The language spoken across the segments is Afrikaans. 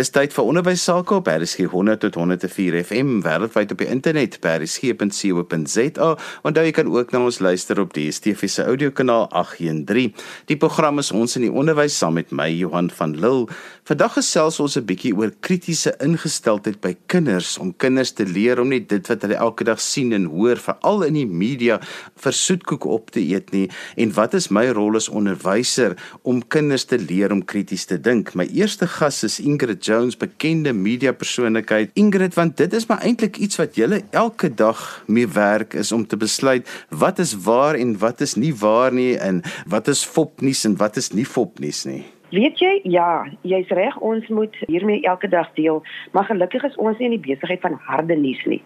Dis tyd vir onderwys sake op RSG 100 tot 104 FM wêreldwyd op die internet by rsg.co.za. Onthou jy kan ook na ons luister op die DSTV se audiokanaal 813. Die program is ons in die onderwys saam met my Johan van Lille. Vandag gesels ons 'n bietjie oor kritiese ingesteldheid by kinders om kinders te leer om nie dit wat hulle elke dag sien en hoor veral in die media vir soetkoek op te eet nie en wat is my rol as onderwyser om kinders te leer om krities te dink. My eerste gas is Ingrid Jones, bekende media persoonlikheid. Ingrid, want dit is maar eintlik iets wat julle elke dag mee werk is om te besluit wat is waar en wat is nie waar nie en wat is fopnuus en wat is nie fopnuus nie. Weet jy? Ja, jy's reg, ons moet hiermee elke dag deel, maar gelukkig is ons nie in die besigheid van harde nuus nie,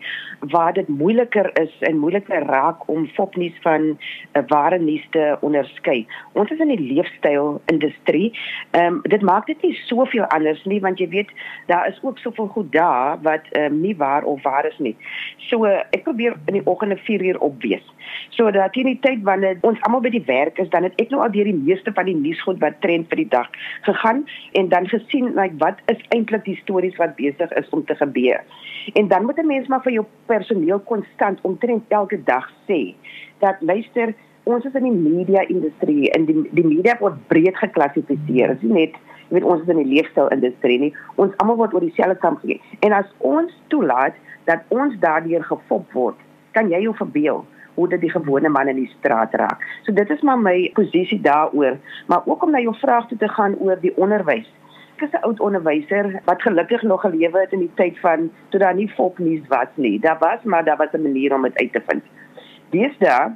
waar dit moeiliker is en moeiliker raak om fopnuus van 'n uh, ware nuus te onderskei. Ons is in die leefstyl industrie. Ehm um, dit maak dit nie soveel anders nie, want jy weet, daar is ook soveel goed daar wat ehm um, nie waar of waar is nie. So uh, ek probeer in die oggende 4 uur opwees. So dat in die tyd wanneer ons almal by die werk is, dan het ek nou al deur die meeste van die nuusgoed wat trend vir die dag gegaan en dan gesien like wat is eintlik die stories wat besig is om te gebeur. En dan moet 'n mens maar vir jou personeel konstant omtrent elke dag sê dat luister ons is in die media industrie en die die media word breed geklassifiseer. Dit is net jy weet ons is in die leefstyl industrie nie. Ons almal word oor dieselfde kam gegee. En as ons toelaat dat ons daardeur gefop word, kan jy jou verbeel hoe dit die gewone man in die straat raak. So dit is maar my posisie daaroor, maar ook om na jou vraag toe te gaan oor die onderwys. Ek is 'n oud onderwyser wat gelukkig nog gelewe het in die tyd van toe daar nie fopnuus was nie. Daar was maar daar was 'n manier om dit uit te vind. Deesdae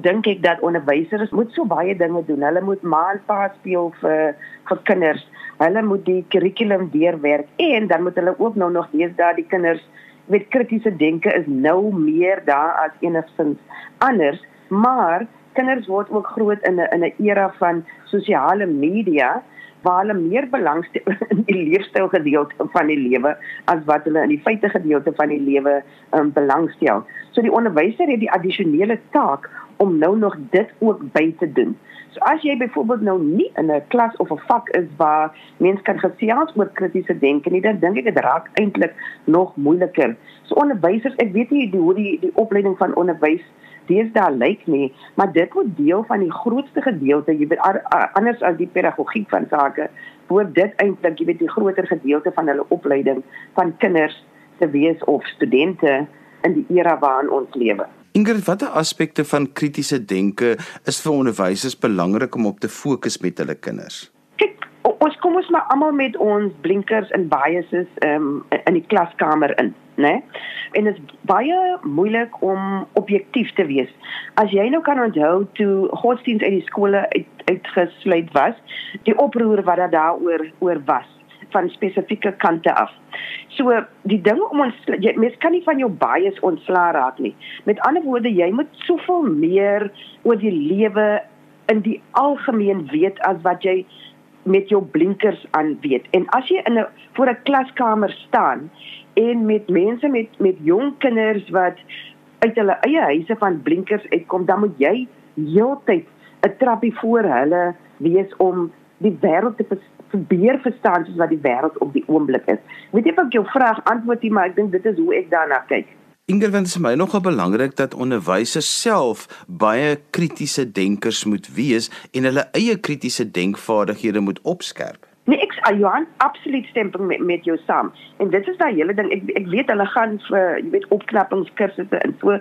dink ek dat onderwysers moet so baie dinge doen. Hulle moet maandpaas speel vir vir kinders. Hulle moet die kurrikulum deurwerk en dan moet hulle ook nou nog deesdae die kinders weet kritiese denke is nou meer daar as enigstens anders, maar kinders word ook groot in 'n in 'n era van sosiale media waar hulle meer belangstel in die leefstyl gedeelte van die lewe as wat hulle in die feite gedeelte van die lewe um, belangstel. So die onderwyser het die addisionele taak om nou nog dit ook by te doen. So as jy byvoorbeeld nou nie in 'n klas of 'n vak is waar mense kan gesels oor kritiese denke nie, dan dink ek dit raak eintlik nog moeiliker. So onderwysers, ek weet nie die, hoe die die opleiding van onderwys deesdae lyk nie, maar dit moet deel van die grootste gedeelte, jy weet anders as die pedagogiek van sake, word dit eintlik jy weet die groter gedeelte van hulle opleiding van kinders te wees of studente in die era waarin ons lewe. Ingrid, watter aspekte van kritiese denke is vir onderwysers belangrik om op te fokus met hulle kinders? Kyk, ons kom ons maar almal met ons blinkers en biases um, in die klaskamer in, né? En dit is baie moeilik om objektief te wees. As jy nou kan onthou toe godsdienst uit die skole uit, uitgesluit was, die oproer wat daar daaroor oor was van spesifieke kante af. So die ding om ons jy mens kan nie van jou bias ontslaa raak nie. Met ander woorde, jy moet soveel meer oor die lewe in die algemeen weet as wat jy met jou blinkers aan weet. En as jy in 'n voor 'n klaskamer staan en met mense met met jong kinders wat uit hulle eie huise van blinkers uitkom, dan moet jy heeltyd 'n trappie voor hulle wees om die wêreld te probeer verstaan soos wat die wêreld op die oomblik is. Weet jy of ek jou vraag antwoord nie, maar ek dink dit is hoe ek daarna kyk. Ingerwind is my nogal belangrik dat onderwysers self baie kritiese denkers moet wees en hulle eie kritiese denkvaardighede moet opskerp. Nee, ek uh, Johan, absoluut stem met met jou saam. En dit is daai hele ding. Ek ek weet hulle gaan vir jy weet opknappingskursusse en so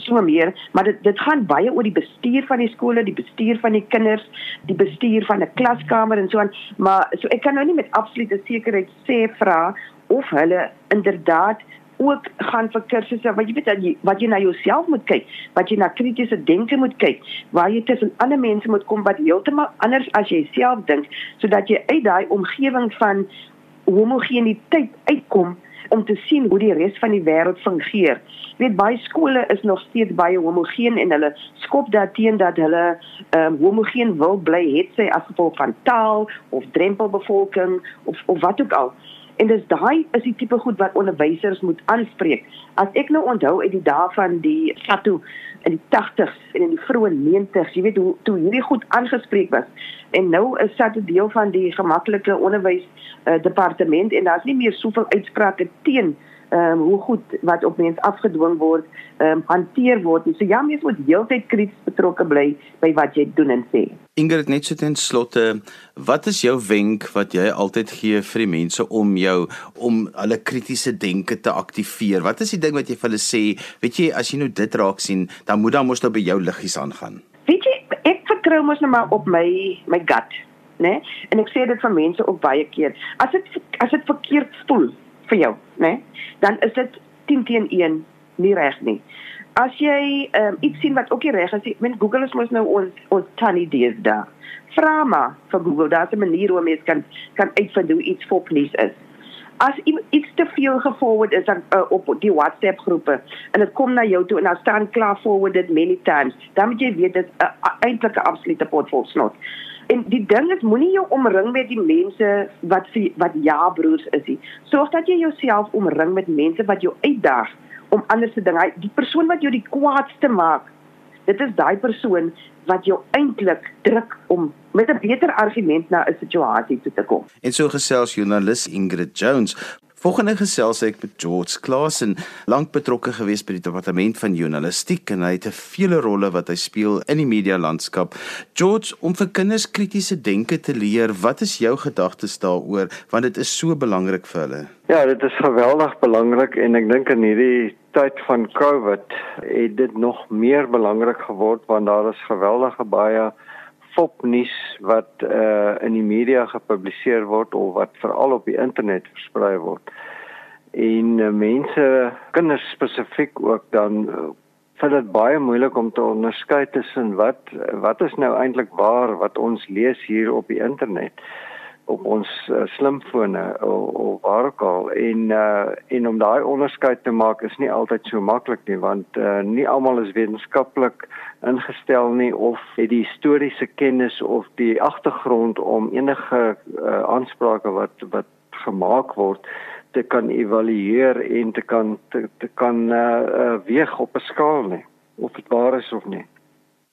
so meer, maar dit dit gaan baie oor die bestuur van die skole, die bestuur van die kinders, die bestuur van 'n klaskamer en so aan. Maar so ek kan nou nie met absolute sekerheid sê vra of hulle inderdaad ook gaan vir kursusse wat jy weet dat jy wat jy na jouself moet kyk, wat jy na kritiese denke moet kyk, waar jy tussen ander mense moet kom wat heeltemal anders as jy self dink, sodat jy uit daai omgewing van homogeniteit uitkom om te sien hoe die res van die wêreld fungeer. Jy weet baie skole is nog steeds baie homogeen en hulle skop daarteen dat hulle ehm um, homogeen wil bly het sy as gevolg van taal of drempelbevolking of of wat ook al. En dis daai is die tipe goed wat onderwysers moet aanspreek. As ek nou onthou uit die dae van die SATU in die 80s en in die vroeë 90s, jy weet hoe toe hierdie goed aangespreek was. En nou is SATU deel van die gemaklike onderwys uh, departement en daar's nie meer soveel uitsprake teen ehm um, hoe goed wat op mens afgedwing word, ehm um, hanteer word. So ja, mens moet heeltyd krities betrokke bly by wat jy doen en sê. Ingrid net so ten slotte, wat is jou wenk wat jy altyd gee vir die mense om jou om hulle kritiese denke te aktiveer? Wat is die ding wat jy vir hulle sê, weet jy, as jy nou dit raak sien, dan moet dan mos nou by jou liggies aangaan. Weet jy, ek vertrou mos nou maar op my my gut, né? Nee? En ek sê dit vir mense ook baie keer. As dit as dit verkeerd voel, vir jou, né? Nee? Dan is dit 10 teen 1 nie reg nie. As jy um, iets sien wat ook nie reg is, men Google is mos nou ons ons tannie dies daar. Vra maar vir Google, daar's 'n manier hoe mens kan kan uitvind hoe iets fopnuus is. As iets te veel geforward is dan uh, op die WhatsApp groepe en dit kom na jou toe en dan staan klaar forwarded many times, dan moet jy weet dit 'n uh, eintlik 'n absolute pot vol snot. En die ding is moenie jou omring met die mense wat wat ja broers is nie. Sorg dat jy jouself omring met mense wat jou uitdaag om anders te dink. Die persoon wat jou die kwaadste maak, dit is daai persoon wat jou eintlik druk om met 'n beter argument na 'n situasie toe te kom. En so gesels joernalis Ingrid Jones Volgende gesels ek met George Klasen, lank betrokke gewees by die departement van journalistiek en hy het 'n vele rolle wat hy speel in die media landskap. George, om vir kinders kritiese denke te leer, wat is jou gedagtes daaroor want dit is so belangrik vir hulle? Ja, dit is geweldig belangrik en ek dink in hierdie tyd van COVID het dit nog meer belangrik geword want daar is geweldige baie fopnuus wat uh in die media gepubliseer word of wat veral op die internet versprei word. En uh, mense, kinders spesifiek ook dan uh, vind dit baie moeilik om te onderskei tussen wat wat is nou eintlik waar wat ons lees hier op die internet op ons uh, slimfone of, of waar ook al. En uh, en om daai onderskeid te maak is nie altyd so maklik nie want uh, nie almal is wetenskaplik ingestel nie of het die historiese kennis of die agtergrond om enige uh, aansprake wat wat gemaak word te kan evalueer en te kan te, te kan uh, uh, weeg op 'n skaal nie of dit waar is of nie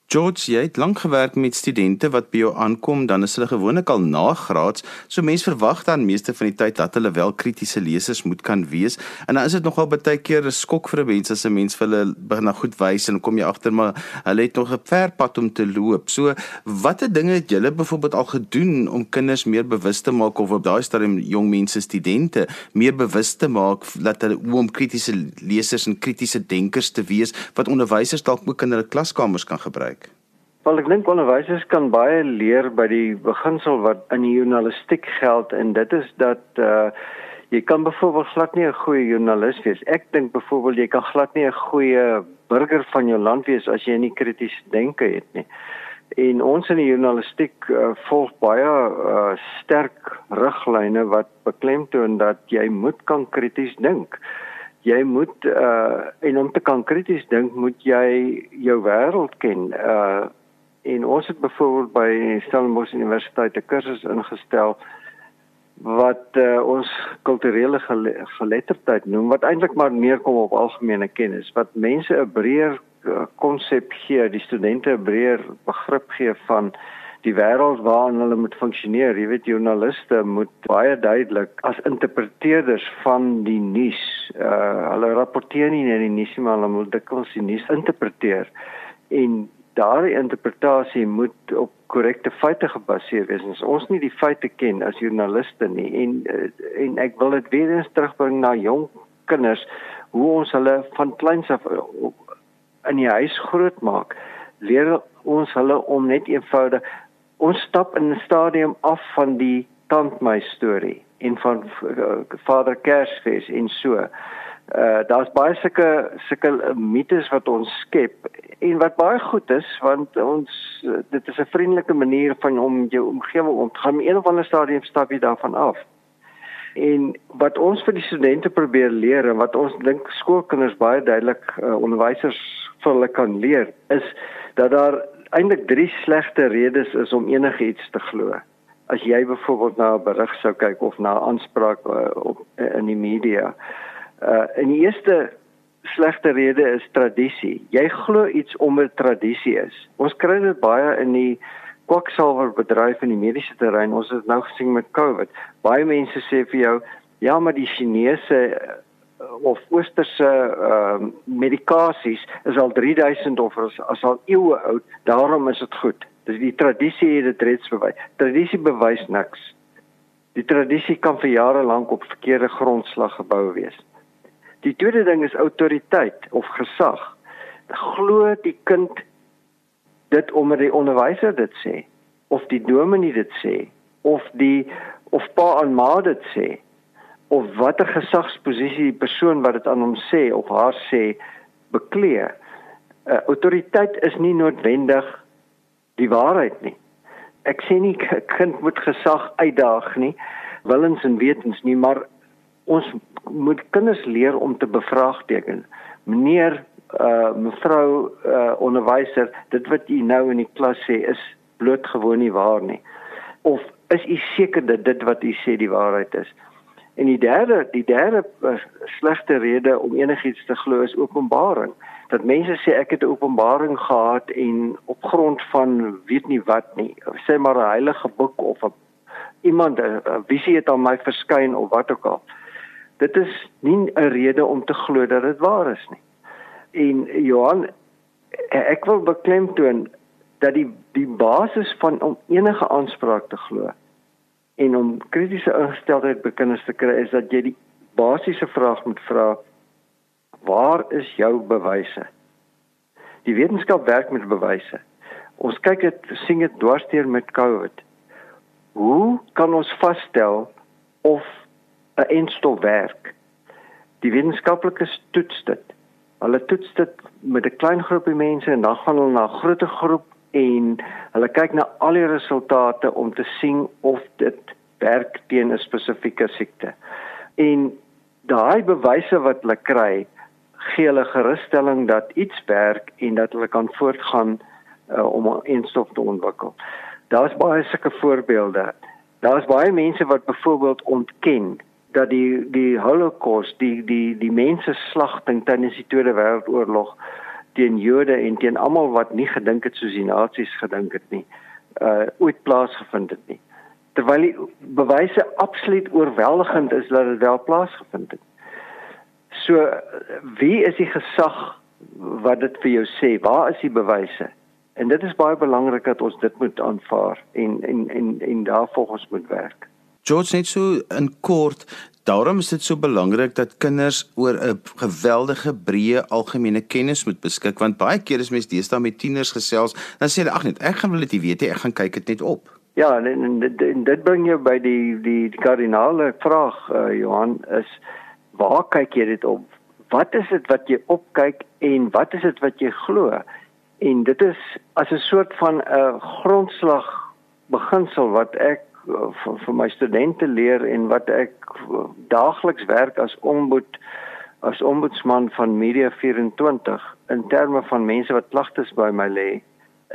George, jy het lank gewerk met studente wat by jou aankom, dan is hulle gewoonlik al nagraads, so mense verwag dan meeste van die tyd dat hulle wel kritiese lesers moet kan wees. En dan is dit nogal baie keer 'n skok vir 'n mens as 'n mens vir hulle begin na goed wys en kom jy agter maar hulle het nog 'n ver pad om te loop. So, watter dinge het julle byvoorbeeld al gedoen om kinders meer bewus te maak of op daai stadium jong mense, studente meer bewus te maak dat hulle om kritiese lesers en kritiese denkers te wees wat onderwysers dalk ook in hulle klaskamers kan gebruik? Wel ek dink onderwysers kan baie leer by die beginsel wat in die journalistiek geld en dit is dat uh jy kan byvoorbeeld glad nie 'n goeie joernalis wees. Ek dink byvoorbeeld jy kan glad nie 'n goeie burger van jou land wees as jy nie krities denke het nie. En ons in die journalistiek uh, volg baie uh sterk riglyne wat beklemtoon dat jy moet kan krities dink. Jy moet uh en om te kan krities dink, moet jy jou wêreld ken. Uh en ons het byvoorbeeld by Stellenbosch Universiteit 'n kursus ingestel wat uh, ons kulturele geletterdheid noem wat eintlik maar meer kom op algemene kennis wat mense 'n breër eh, konsep gee die studente 'n breër begrip gee van die wêreld waarin hulle moet funksioneer jy weet joernaliste moet baie duidelik as interpreteerders van die nuus uh, hulle rapporteer nie net die nuus maar hulle moet kos die nuus interpreteer. En daardie interpretasie moet op korrekte feite gebaseer wees. As ons nie die feite ken as joernaliste nie en eh, en ek wil dit weer eens terugbring na jong kinders hoe ons hulle van kleins af eh, in die huis grootmaak. Leer ons hulle om net eenvoudig ons stap in 'n stadium af van die tandmy storie en van uh, Vader Kersfees en so. Uh daar's baie sulke sulke mites wat ons skep en wat baie goed is want ons dit is 'n vriendelike manier van om jou omgewing om te gaan in een of ander stadium stap jy daarvan af. En wat ons vir die studente probeer leer en wat ons dink skoolkinders baie duidelik uh, onderwysers vir hulle kan leer is dat daar eintlik drie slegte redes is om enigiets te glo. as jy byvoorbeeld na 'n berig sou kyk of na 'n aanspraak uh, op uh, in die media. Uh in die eerste slegte rede is tradisie. Jy glo iets omdat tradisie is. Ons kry dit baie in die kwaksalwer bedryf in die mediese terrein. Ons het nou gesien met COVID. Baie mense sê vir jou, ja, maar die Chinese of oosterse ehm uh, medikasies is al 3000 of as, as al eeue oud, daarom is dit goed. Dis die tradisie het dit reeds bewys. Tradisie bewys niks. Die tradisie kan vir jare lank op verkeerde grondslag gebou wees. Die tweede ding is autoriteit of gesag. Glo die kind dit omdat die onderwyser dit sê of die dominee dit sê of die of pa en ma dit sê of watter gesagsposisie die persoon wat dit aan hom sê of haar sê beklee. Uh, autoriteit is nie noodwendig die waarheid nie. Ek sê nie 'n kind moet gesag uitdaag nie, willens en wetens nie, maar ons moet kinders leer om te bevraagteken. Meneer uh mevrou uh onderwyser, dit wat u nou in die klas sê is blootgewoon nie waar nie. Of is u seker dat dit wat u sê die waarheid is? En die derde, die derde uh, slegte rede om enigiets te glo is openbaring. Dat mense sê ek het 'n openbaring gehad en op grond van weet nie wat nie, sê maar 'n heilige boek of 'n iemand 'n visie het aan my verskyn of wat ook al. Dit is nie 'n rede om te glo dat dit waar is nie. En Johan, ek wil beklemtoon dat die die basis van om enige aanspraak te glo en om kritiese ingesteldheid by kinders te kry is dat jy die basiese vraag moet vra waar is jou bewyse? Die wetenskap werk met bewyse. Ons kyk dit sien dit dwarsteer met covid. Hoe kan ons vasstel of 'n enstof werk die wetenskaplikes toets dit hulle toets dit met 'n klein groepie mense en dan gaan hulle na 'n groter groep en hulle kyk na al die resultate om te sien of dit werk teen 'n spesifieke siekte. En daai bewyse wat hulle kry, gee hulle gerusstelling dat iets werk en dat hulle kan voortgaan uh, om 'n enstof te ontwikkel. Daar's baie sulke voorbeelde. Daar's baie mense wat byvoorbeeld ontken dat die die Holocaust, die die die mense slagting tydens die Tweede Wêreldoorlog teen Jode en teen almal wat nie gedink het soos die nasies gedink het nie, uh ooit plaasgevind het nie. Terwyl die bewyse absoluut oorweldigend is dat dit wel plaasgevind het. So wie is die gesag wat dit vir jou sê? Waar is die bewyse? En dit is baie belangrik dat ons dit moet aanvaar en en en en daarvolgens moet werk. George net so in kort Daarom is dit so belangrik dat kinders oor 'n geweldige breë algemene kennis moet beskik want baie keer is mense deesdae met tieners gesels dan sê hulle ag net ek gaan wil dit weet ek gaan kyk dit net op. Ja, en, en, en, en dit bring jou by die die, die kardinale vraag uh, Johan is waar kyk jy dit op? Wat is dit wat jy opkyk en wat is dit wat jy glo? En dit is as 'n soort van 'n uh, grondslag beginsel wat ek vir, vir my studente leer en wat ek daagliks werk as ombud as ombudsman van Media 24 in terme van mense wat klagtes by my lê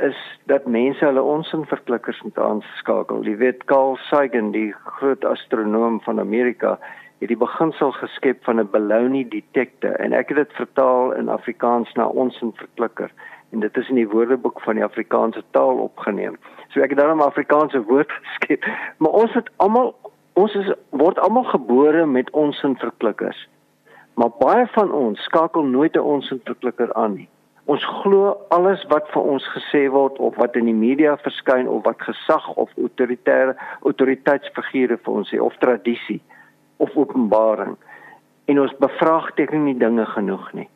is dat mense hulle onsin verklikkers moet aanskakel. Jy weet Carl Sagan, die groot astronoom van Amerika, het die beginsel geskep van 'n baloney detector en ek het dit vertaal in Afrikaans na onsin verklikker en dit is in die woordeboek van die Afrikaanse taal opgeneem. So ek het dan 'n Afrikaanse woord geskep, maar ons het almal ons is word almal gebore met ons in verklikkers. Maar baie van ons skakel nooit 'n ons in verklikker aan nie. Ons glo alles wat vir ons gesê word of wat in die media verskyn of wat gesag of autoritaire autoriteitsfigure vir ons sê of tradisie of openbaring. En ons bevraagteken nie dinge genoeg nie.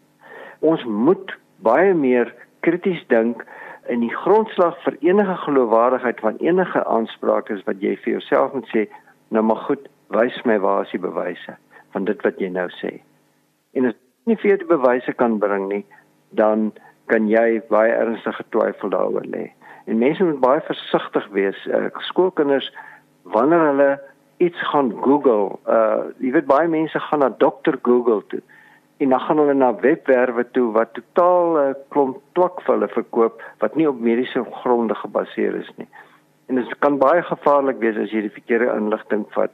Ons moet baie meer krities dink in die grondslag vir enige geloofwaardigheid van enige aanspraak is wat jy vir jouself moet sê, nou maar goed, wys my waar is die bewyse van dit wat jy nou sê. En as jy nie vir die bewyse kan bring nie, dan kan jy baie ernstige twyfel daaroor lê. En mense moet baie versigtig wees. Uh, skoolkinders wanneer hulle iets gaan Google, uh jy weet baie mense gaan na dokter Google toe en dan gaan hulle na webwerwe toe wat totaal 'n uh, klomp twak vir hulle verkoop wat nie op mediese gronde gebaseer is nie. En dit kan baie gevaarlik wees as jy die verkeerde inligting vat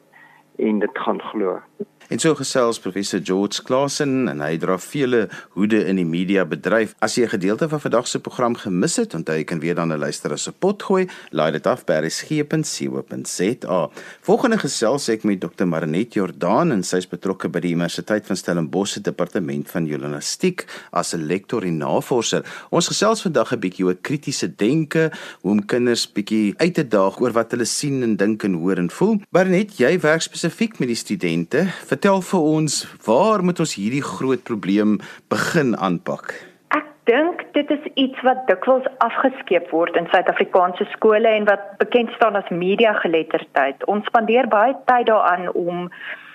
en dit gaan glo. En so gesels professor George Klasen en hy dra vele hoede in die media bedryf. As jy 'n gedeelte van vandag se program gemis het, onthou jy kan weer dan 'n luister as 'n pot gooi. Laai dit af by resgep.co.za. Volgende gesels ek met Dr. Marinet Jordaan en sy is betrokke by die Universiteit van Stellenbosch se departement van journalistiek as 'n lektor en navorser. Ons gesels vandag 'n bietjie oor kritiese denke, hoe om kinders bietjie uit te daag oor wat hulle sien en dink en hoor en voel. Marinet, jy werk spesifiek met die studente vertel vir ons waar moet ons hierdie groot probleem begin aanpak? Ek dink dit is iets wat dikwels afgeskeep word in Suid-Afrikaanse skole en wat bekend staan as media geletterdheid. Ons spandeer baie tyd daaraan om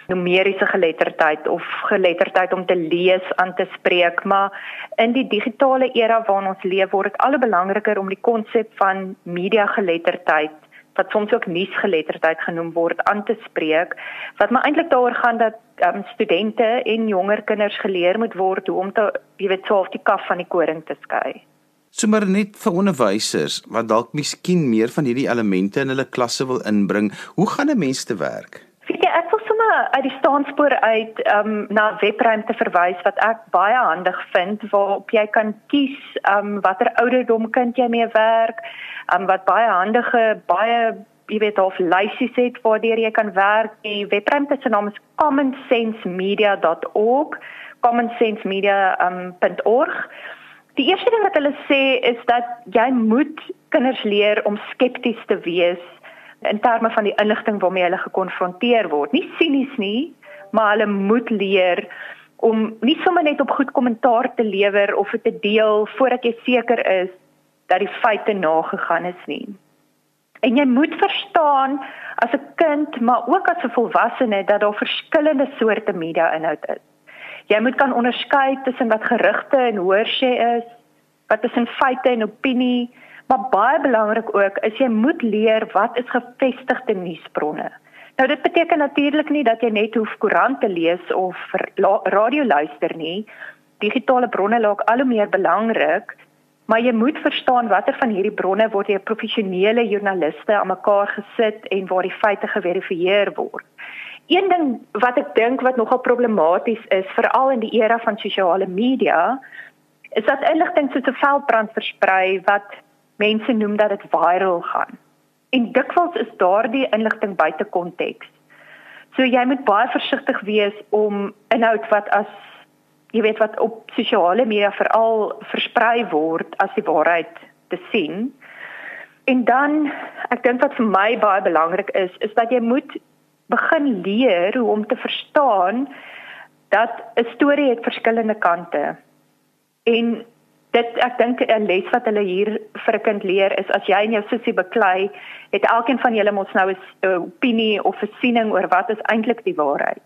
numeriese geletterdheid of geletterdheid om te lees aan te spreek, maar in die digitale era waarin ons leef, word dit al hoe belangriker om die konsep van media geletterdheid wat soms ook nuusgeletterdheid genoem word aan te spreek wat maar eintlik daaroor gaan dat um, studente en jonger kinders geleer moet word hoe om te jy weet sou of die kaf van die koring te skei. Sommige net vir onderwysers wat dalk miskien meer van hierdie elemente in hulle klasse wil inbring, hoe gaan 'n mens te werk? Weet jy, ek wil sommer uit die staanspoor uit um, na webruimte verwys wat ek baie handig vind waarop jy kan kies um, watter ouderdom kind jy mee werk um, wat baie handige baie jy weet of lysies het waardeur jy kan werk. Die webruimte se naam is commonsensemedia.org, commonsensemedia.org. Um, die eerste ding wat hulle sê is dat jy moet kinders leer om skepties te wees in terme van die inligting waarmee hulle gekonfronteer word. Nie sinies nie, maar hulle moet leer om nie sommer net op goed kommentaar te lewer of dit te deel voordat jy seker is dat die feite nagegaan is nie. En jy moet verstaan as 'n kind, maar ook as 'n volwassene dat daar verskillende soorte media inhoud is. Jy moet kan onderskei tussen wat gerugte en hoorsê is, wat tussen feite en opinie, maar baie belangrik ook is jy moet leer wat is gevestigde nuusbronne. Nou dit beteken natuurlik nie dat jy net hoef koerante lees of radio luister nie. Digitale bronne raak al hoe meer belangrik maar jy moet verstaan watter van hierdie bronne word deur professionele joernaliste aan mekaar gesit en waar die feite geverifieer word. Een ding wat ek dink wat nogal problematies is veral in die era van sosiale media is dat inligting soos 'n veldbrand versprei wat mense noem dat dit viral gaan. En dikwels is daardie inligting buite konteks. So jy moet baie versigtig wees om inhoud wat as jy weet wat op sosiale media veral versprei word as die waarheid te sien. En dan ek dink wat vir my baie belangrik is, is dat jy moet begin leer hoe om te verstaan dat 'n storie het verskillende kante. En dit ek dink 'n les wat hulle hier vir 'n kind leer is as jy in jou sussie beklei, het elkeen van julle mos nou 'n opinie of 'n siening oor wat is eintlik die waarheid.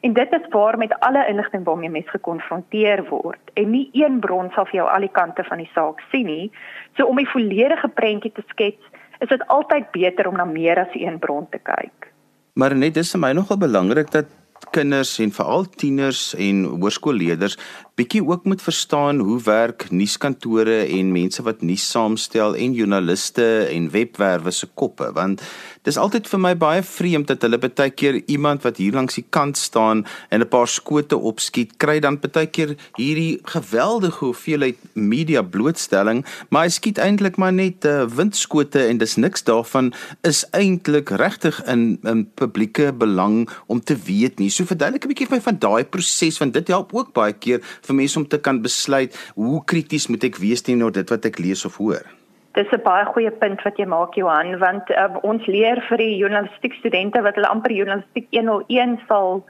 En dit is waar met alle inligting waarmee mens gekonfronteer word. En nie een bron sal vir jou al die kante van die saak sien nie. So om die volledige prentjie te skets, is dit altyd beter om na meer as een bron te kyk. Maar net dis vir my nogal belangrik dat kinders en veral tieners en hoërskoolleerders bietjie ook moet verstaan hoe werk nuuskantore en mense wat nuus saamstel en joernaliste en webwerwe se koppe want dis altyd vir my baie vreemd dat hulle baie keer iemand wat hier langs die kant staan en 'n paar skote opskiet kry dan baie keer hierdie geweldige hoeveelheid media blootstelling maar hy skiet eintlik maar net uh, windskote en dis niks daarvan is eintlik regtig in in publieke belang om te weet nie so verduidelik 'n bietjie vir my van daai proses want dit help ook baie keer vir mense om te kan besluit hoe krities moet ek wees teenoor dit wat ek lees of hoor. Dis 'n baie goeie punt wat jy maak Johan want uh, ons leer vir die journalistiek studente wat hulle amper journalistiek 101 sal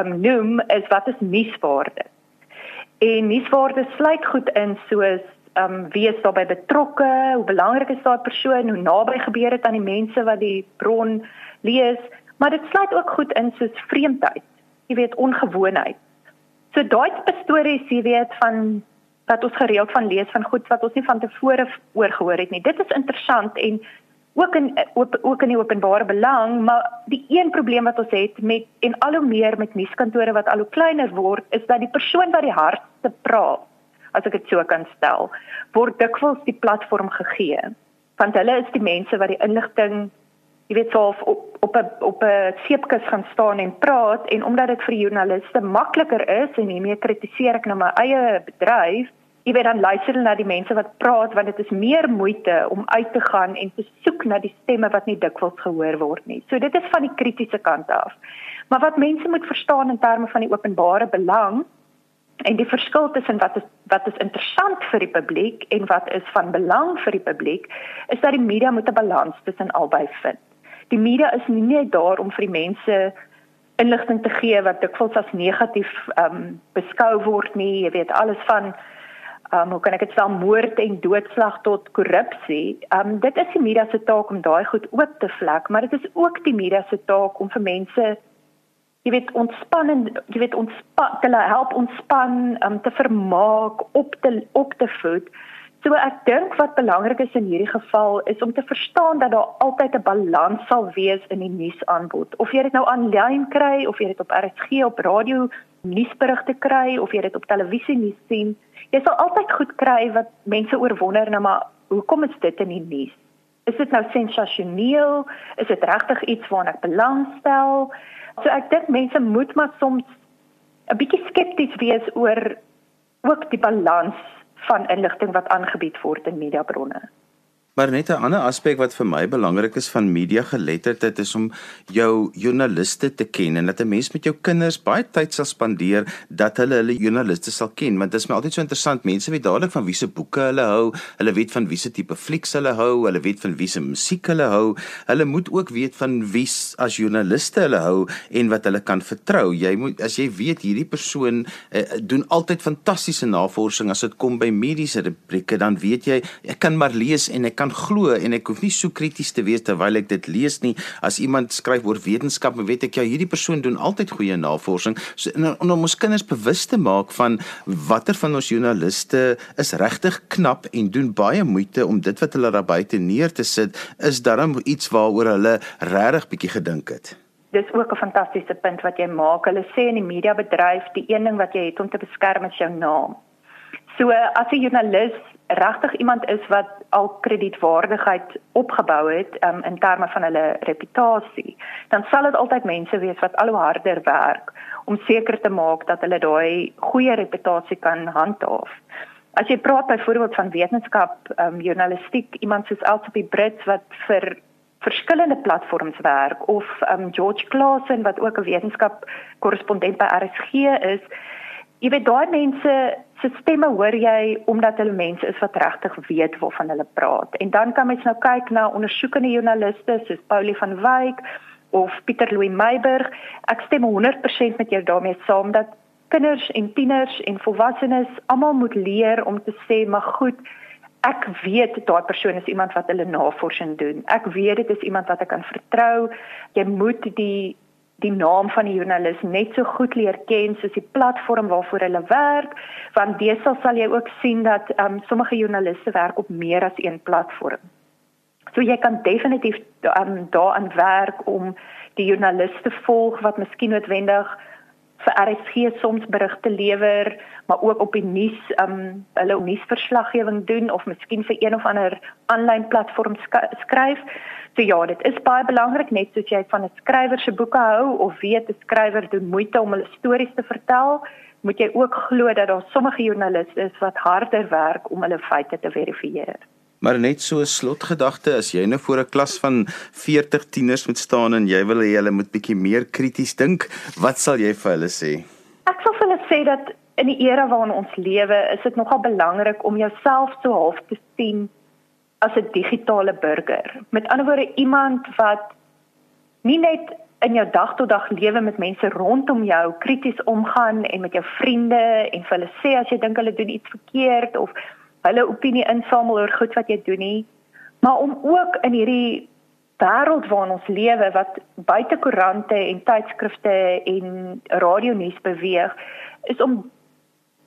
um, noem is wat is nuuswaarde. En nuuswaarde sluit goed in soos um, wie is daarbey betrokke, hoe belangrik is daai persoon, hoe naby gebeur dit aan die mense wat die bron lees, maar dit sluit ook goed in soos vreemdheid. Jy weet ongewoonheid. So daai stories, jy weet van wat ons gereeld van lees van goed wat ons nie van tevore oor gehoor het nie. Dit is interessant en ook in ook, ook in die openbare belang, maar die een probleem wat ons het met en al hoe meer met nuuskantore wat al hoe kleiner word, is dat die persoon wat die hardste praat, as ek dit so kan stel, word dikwels die platform gegee. Want hulle is die mense wat die inligting jy weet so op op 'n op 'n seepkus gaan staan en praat en omdat dit vir joernaliste makliker is en hiermee kritiseer ek nou my eie bedryf jy weet dan luister hulle na die mense wat praat want dit is meer moeite om uit te gaan en te soek na die stemme wat nie dikwels gehoor word nie so dit is van die kritiese kant af maar wat mense moet verstaan in terme van die openbare belang en die verskil tussen wat is wat is interessant vir die publiek en wat is van belang vir die publiek is dat die media moet 'n balans tussen albei vind die media is nie net daar om vir die mense inligting te gee wat dikwels as negatief ehm um, beskou word nie. Jy weet alles van um, hoe kan ek dit stel moord en doodslag tot korrupsie. Ehm um, dit is die media se taak om daai goed oop te vlek, maar dit is ook die media se taak om vir mense jy weet ontspan en jy weet ontspan te help ontspan om um, te vermaak op te op te voed. So ek dink wat belangrik is in hierdie geval is om te verstaan dat daar altyd 'n balans sal wees in die nuusaanbod. Of jy dit nou aanlyn kry of jy dit op RSG op radio nuusberigte kry of jy dit op televisie nuus sien, jy sal altyd goed kry wat mense oorwonder nou maar hoekom is dit in die nuus? Is dit nou sensasioneel? Is dit regtig iets waarna ek belangstel? So ek dink mense moet maar soms 'n bietjie skepties wees oor ook die balans van inligting wat aangebied word in mediabronne. Maar net 'n ander aspek wat vir my belangrik is van media geletterdheid is om jou joernaliste te ken en dat 'n mens met jou kinders baie tyd sal spandeer dat hulle hulle joernaliste sal ken. Want dit is my altyd so interessant mense weet dadelik van wiese boeke hulle hou hulle weet van wiese tipe flieks hulle hou hulle weet van wiese musiek hulle hou. Hulle moet ook weet van wie as joernaliste hulle hou en wat hulle kan vertrou. Jy moet as jy weet hierdie persoon uh, doen altyd fantastiese navorsing. As dit kom by mediese rubrieke dan weet jy ek kan maar lees en ek kan kan glo en ek hoef nie so krities te wees terwyl ek dit lees nie. As iemand skryf oor wetenskap, weet ek ja, hierdie persoon doen altyd goeie navorsing. So en om ons kinders bewus te maak van watter van ons joernaliste is regtig knap en doen baie moeite om dit wat hulle daar buite neer te sit, is darm iets waaroor hulle regtig bietjie gedink het. Dis ook 'n fantastiese punt wat jy maak. Hulle sê in die mediabedryf die een ding wat jy het om te beskerm is jou naam. So as 'n joernalis regtig iemand is wat al kredietwaardigheid opgebou het um, in terme van hulle reputasie, dan sal dit altyd mense wees wat al hoe harder werk om seker te maak dat hulle daai goeie reputasie kan handhaaf. As jy praat byvoorbeeld van wetenskap, um, journalistiek, iemand soos Elsie Brits wat vir verskillende platforms werk of um, George Claassen wat ook 'n wetenskap korrespondent by RSG is, jy weet daai mense se stemme hoor jy omdat hulle mense is wat regtig weet waarvan hulle praat. En dan kan mens nou kyk na ondersoekende joernaliste soos Paulie van Wyk of Pieter Louw Meiberg. Ek stem 100% met jou daarmee saam dat kinders en tieners en volwassenes almal moet leer om te sê maar goed Ek weet daai persoon is iemand wat hulle navorsing doen. Ek weet dit is iemand wat ek kan vertrou. Jy moet die die naam van die joernalis net so goed leer ken soos die platform waarvoor hulle werk want deesdae sal jy ook sien dat um, sommige joernaliste werk op meer as een platform. So jy kan definitief um, daaraan werk om die joernaliste volg wat miskien noodwendig vir RSG soms berigte lewer, maar ook op die nuus um hulle nuusverslaggewing doen of miskien vir een of ander aanlyn platform skryf. So ja, dit is baie belangrik net soos jy van 'n skrywer se boeke hou of weet 'n skrywer doen moeite om hulle stories te vertel, moet jy ook glo dat daar sommige joernaliste is wat harder werk om hulle feite te verifieer. Maar net so 'n slotgedagte, as jy nou voor 'n klas van 40 tieners moet staan en jy wil hê hulle moet bietjie meer krities dink, wat sal jy vir hulle sê? Ek sal vir hulle sê dat in die era waarin ons lewe, is dit nogal belangrik om jouself so half te sien as 'n digitale burger. Met ander woorde iemand wat nie net in jou dag tot dag lewe met mense rondom jou krities omgaan en met jou vriende en vir hulle sê as jy dink hulle doen iets verkeerd of hulle opinie insamel oor goed wat jy doen nie, maar om ook in hierdie wêreld waarin ons lewe wat buite koerante en tydskrifte en radionuus beweeg, is om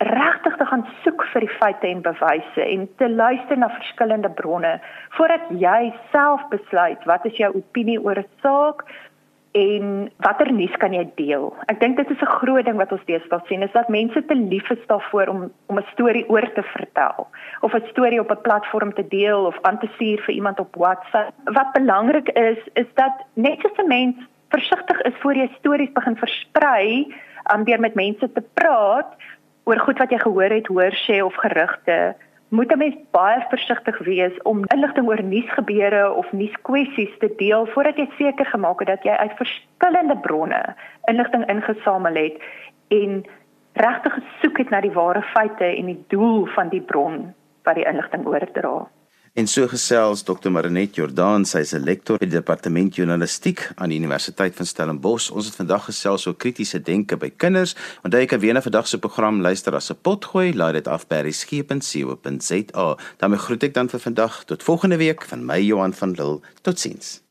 regtig te gaan soek vir die feite en bewyse en te luister na verskillende bronne voordat jy self besluit wat is jou opinie oor 'n saak en watter nuus kan jy deel? Ek dink dit is 'n groot ding wat ons deesdae sien is dat mense te lief is daarvoor om om 'n storie oor te vertel of 'n storie op 'n platform te deel of aan te stuur vir iemand op WhatsApp. Wat belangrik is is dat net so 'n mens versigtig is voor jy stories begin versprei, om deur met mense te praat oor goed wat jy gehoor het, hoor sê of gerugte moet 'n mens baie versigtig wees om inligting oor nuusgebeure of nuuskwessies te deel voordat jy seker gemaak het dat jy uit verskillende bronne inligting ingesamel het en regtig gesoek het na die ware feite en die doel van die bron wat die inligting oordra. En so gesels Dr. Marinet Jordan, sy is 'n lektor by die departement journalistiek aan die Universiteit van Stellenbosch. Ons het vandag gesels oor kritiese denke by kinders. Onthou jy kan weer na vandag se program luister as 'n potgooi, laai dit af by reskepen.co.za. daarmee groet ek dan vir vandag tot volgende week van my Johan van Lille. Totsiens.